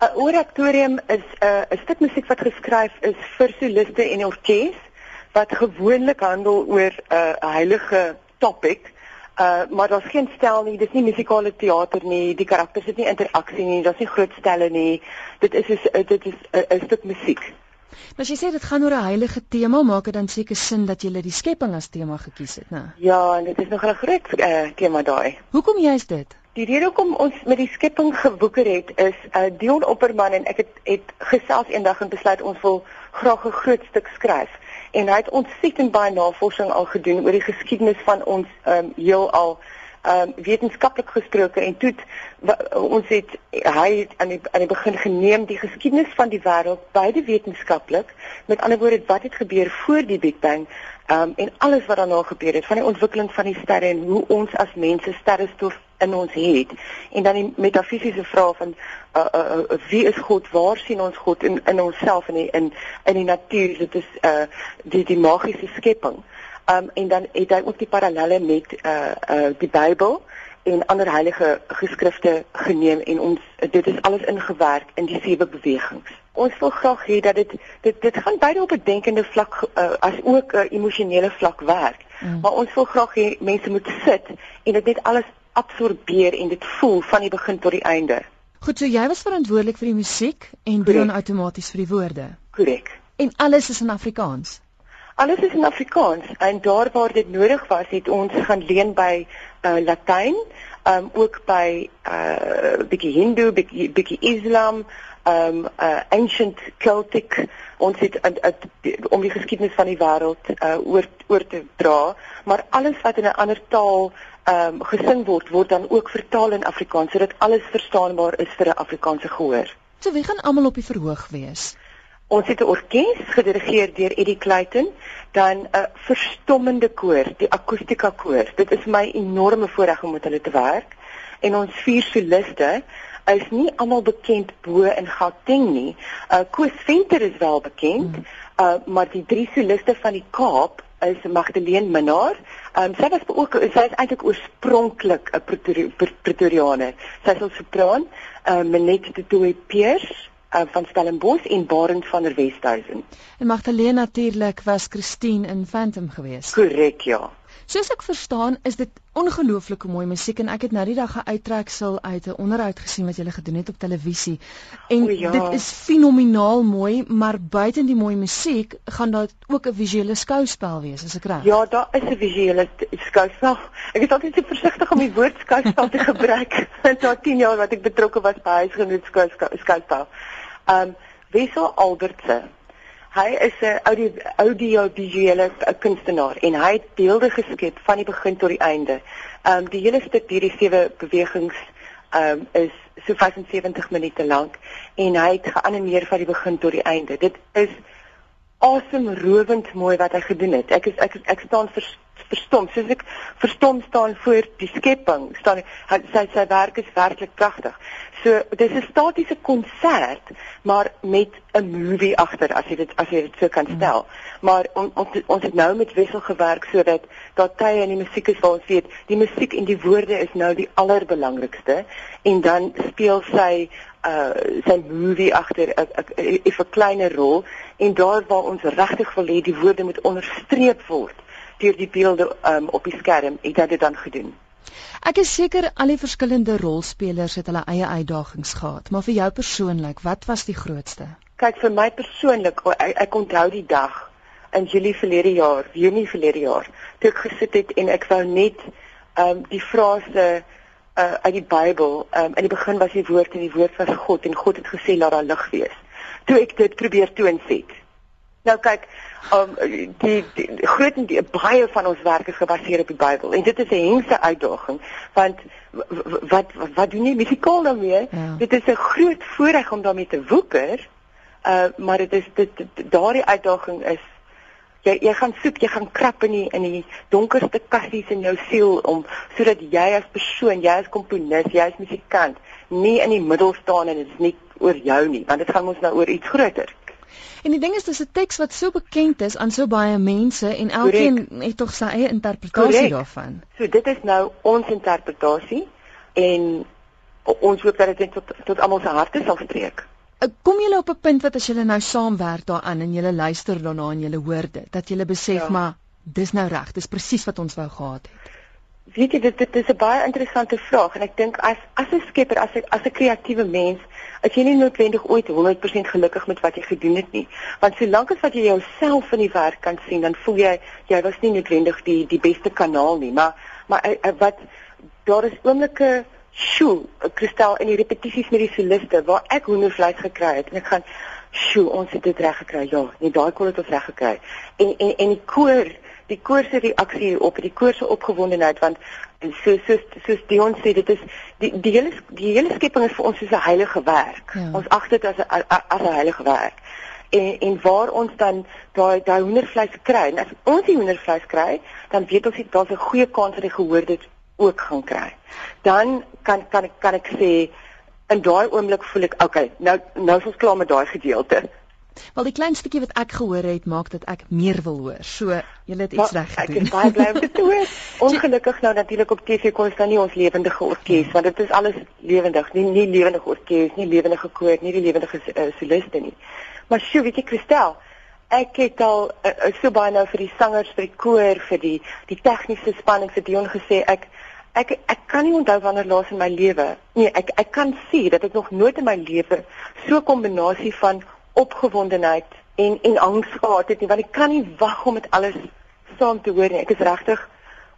'n Oratorium is 'n uh, 'n stuk musiek wat geskryf is vir soliste en orkes wat gewoonlik handel oor 'n uh, heilige topic. Uh maar daar's geen stel nie, dis nie musikale teater nie, die karakters het nie interaksie nie, daar's nie groot stelle nie. Dit is is dit is 'n stuk musiek. Maar as jy sê dit gaan oor 'n heilige tema, maak dit dan seker sin dat jy die skepping as tema gekies het, né? Ja, en dit is nog 'n groot uh, tema daai. Hoekom juist dit? Die rede hoekom ons met die skepping gewoeker het is uh, Dion Opperman en ek het het gesels eendag en besluit ons wil graag 'n groot stuk skryf. En hy het ontsettend baie navorsing al gedoen oor die geskiedenis van ons um, heelal um, wetenskaplik gesproke en toe ons het hy het aan die aan die begin geneem die geskiedenis van die wêreld beide wetenskaplik. Met ander woorde wat het gebeur voor die Big Bang um, en alles wat daarna gebeur het van die ontwikkeling van die sterre en hoe ons as mense sterrestof in ons het en dan die metafisiese vraag van uh, uh, uh, wie is God waar sien ons God in in onsself in die, in in die natuur dit is uh, die die magiese skepping um, en dan het hy ook die parallelle met uh, uh, die Bybel en ander heilige geskrifte geneem en ons dit is alles ingewerk in die sewe bewegings. Ons wil graag hê dat dit dit dit gaan beide op 'n denkende vlak uh, as ook 'n uh, emosionele vlak werk. Mm. Maar ons wil graag hê mense moet sit en dit net alles absorbeer en dit voel van die begin tot die einde. Goed, so jy was verantwoordelik vir die musiek en doen outomaties vir die woorde. Korrek. En alles is in Afrikaans. Alles is in Afrikaans en daar waar dit nodig was, het ons gaan leen by uh, Latyn, um ook by uh bietjie Hindu, bietjie bietjie Islam, um uh ancient Celtic ons het uh, uh, om die geskiedenis van die wêreld uh oor oor te dra, maar alles wat in 'n ander taal um, gesing word word dan ook vertaal in Afrikaans sodat alles verstaanbaar is vir 'n Afrikaanse gehoor. So wie gaan almal op die verhoog wees? Ons het 'n orkes gedirigeer deur Eddie Clayton, dan 'n verstommende koor, die akustika koor. Dit is my enorme voorreg om met hulle te werk. En ons vier soliste is nie almal bekend bo in Gauteng nie. Uh Koos Venter is wel bekend, mm. uh maar die drie soliste van die Kaap is Magdalene Minnar. Um sy was ook sy is eintlik oorspronklik 'n Pretoriaaner. Sy is 'n sopran, uh Menet de Toey Pierce uh, van Stellenbosch en Barend van der Westhuizen. En Magdalene natuurlik was Christine in Phantom geweest. Korrek, ja. Soos ek verstaan, is dit ongelooflike mooi musiek en ek het nou die dag 'n uittreksel uit 'n onderhoud gesien wat jy gedoen het op televisie. En o, ja. dit is fenomenaal mooi, maar buiten die mooi musiek gaan daar ook 'n visuele skouspel wees, as ek reg. Ja, daar is 'n visuele skouspel. Ek is altyd so versigtig om die woord skouspel te gebruik. Dit is al 10 jaar wat ek betrokke was by huisgenoot skouspel. Um Wessel Albertse Hy is 'n audio audiovisuele kunstenaar en hy het beelde geskep van die begin tot die einde. Ehm um, die hele stuk hierdie sewe bewegings ehm um, is so 75 minute lank en hy het geanimeer van die begin tot die einde. Dit is asemrowend mooi wat hy gedoen het. Ek is ek ek staan vers, verstom. Soos ek verstom staan voor die skepping, staan sy sy werk is werklik pragtig. So dis 'n statiese konsert, maar met 'n movie agter as jy dit as jy dit so kan stel. Mm. Maar on, ons ons het nou met wissel gewerk sodat daar tye in die musiek is waar ons weet die musiek en die woorde is nou die allerbelangrikste en dan speel sy uh sy movie agter 'n 'n kleiner rol en daar waar ons regtig wil hê die woorde moet onderstreep word deur die beelde um, op die skerm het hy dit dan gedoen. Ek is seker al die verskillende rolspelers het hulle eie uitdagings gehad, maar vir jou persoonlik, wat was die grootste? Kyk vir my persoonlik, ek, ek onthou die dag in Julie verlede jaar, Junie verlede jaar, toe ek gesit het en ek wou net ehm um, die frase uh, uit die Bybel, um, in die begin was die woord en die woord was God en God het gesê laat daar lig wees. Toe ek dit probeer toonset. Nou kyk, um, die, die groot die, baie van ons werk is gebaseer op die Bybel en dit is 'n hengse uitdaging want wat wat, wat doen jy musikaal daarmee? Ja. Dit is 'n groot voorreg om daarmee te woeker. Uh maar dit is dit, dit daardie uitdaging is jy jy gaan soek, jy gaan krap in die in die donkerste kassies in jou siel om sodat jy as persoon, jy as komponis, jy as musikant nie in die middel staan en dit is nie oor jou nie, want dit gaan ons nou oor iets groter. En die ding is dis 'n teks wat so bekend is aan so baie mense en elkeen Correct. het tog sy eie interpretasie Correct. daarvan. So dit is nou ons interpretasie en ons hoop dat dit tot tot almal se harte sal spreek. Eh, kom julle op 'n punt wat as julle nou saamwerk daaraan en julle luister daarna en julle hoor dit, dat julle besef ja. maar dis nou reg, dis presies wat ons wou gehad het. Weet jy dit dit is 'n baie interessante vraag en ek dink as as 'n skepper as 'n as 'n kreatiewe mens as jy nie noodwendig ooit 100% gelukkig met wat jy gedoen het nie want solank as wat jy jouself in die werk kan sien dan voel jy jy was nie noodwendig die die beste kanaal nie. Maar maar uh, uh, wat daar is oomblikke sjoe kristal in die repetisies met die soliste waar ek hoendervleis gekry het en ek gaan sjoe ons het dit reg gekry ja nee daai kon dit ons reg gekry en en en die koor die koor se reaksie op die koor se opgewondenheid want so so soos Dion sê dit is die die hele die hele skepping is vir ons soos 'n heilige werk. Ja. Ons ag dit as 'n as 'n heilige werk. En en waar ons dan daai daai hoendervleis kry, en as ons die hoendervleis kry, dan weet ons dit daar's 'n goeie kans dat die gehoor dit ook gaan kry. Dan kan kan kan ek sê in daai oomblik voel ek okay, nou nou is ons klaar met daai gedeelte. Wel die klein stukkie wat ek gehoor het maak dat ek meer wil hoor. So, jy het iets reg gedoen. Ek is baie bly om dit te hoor. Ongelukkig nou natuurlik op TV kon ons dan nie ons lewendige orkes want dit is alles lewendig, nie nie lewendige orkes, nie lewendige koor, nie die lewendige uh, soliste nie. Maar sjoe, weet jy Christel, ek het al uh, so baie nou vir die sangers, vir die koor, vir die die tegniese span en vir Dion gesê ek ek ek kan nie onthou wanneer laas in my lewe nee ek ek kan sien dat ek nog nooit in my lewe so 'n kombinasie van opgewondenheid en en angs gehad het nie want ek kan nie wag om dit alles saam te hoor nie. Ek is regtig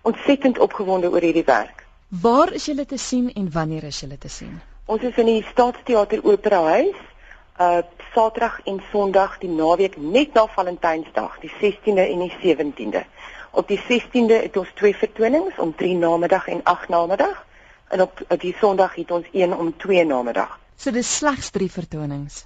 ontsettend opgewonde oor hierdie werk. Waar is julle te sien en wanneer is julle te sien? Ons is in die Staatsteater Opera Huis uh Saterdag en Sondag die naweek net na Valentynsdag, die 16de en die 17de. Op die 16de het ons twee vertonings om 3 namiddag en 8 namiddag en op die Sondag het ons een om 2 namiddag. So dis slegs 3 vertonings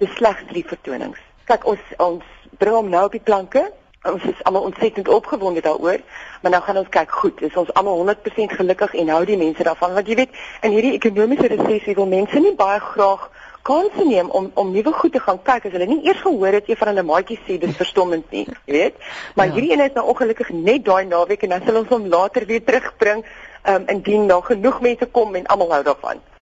dis slegs drie vertonings. Kyk ons ons bring hom nou op die planke. Ons is almal ontsettend opgewonde daaroor, maar nou gaan ons kyk, goed, is ons almal 100% gelukkig en hou die mense daarvan want jy weet, in hierdie ekonomiese resessie wil mense nie baie graag kanse neem om om nuwe goed te gaan kyk as hulle nie eers gehoor het een van hulle maatjies sê dis verstommend nie, jy weet. Maar ja. hierdie een is nou ongelukkig net daai naweek en dan sal ons hom later weer terugbring, um, indien daar genoeg mense kom en almal hou daarvan.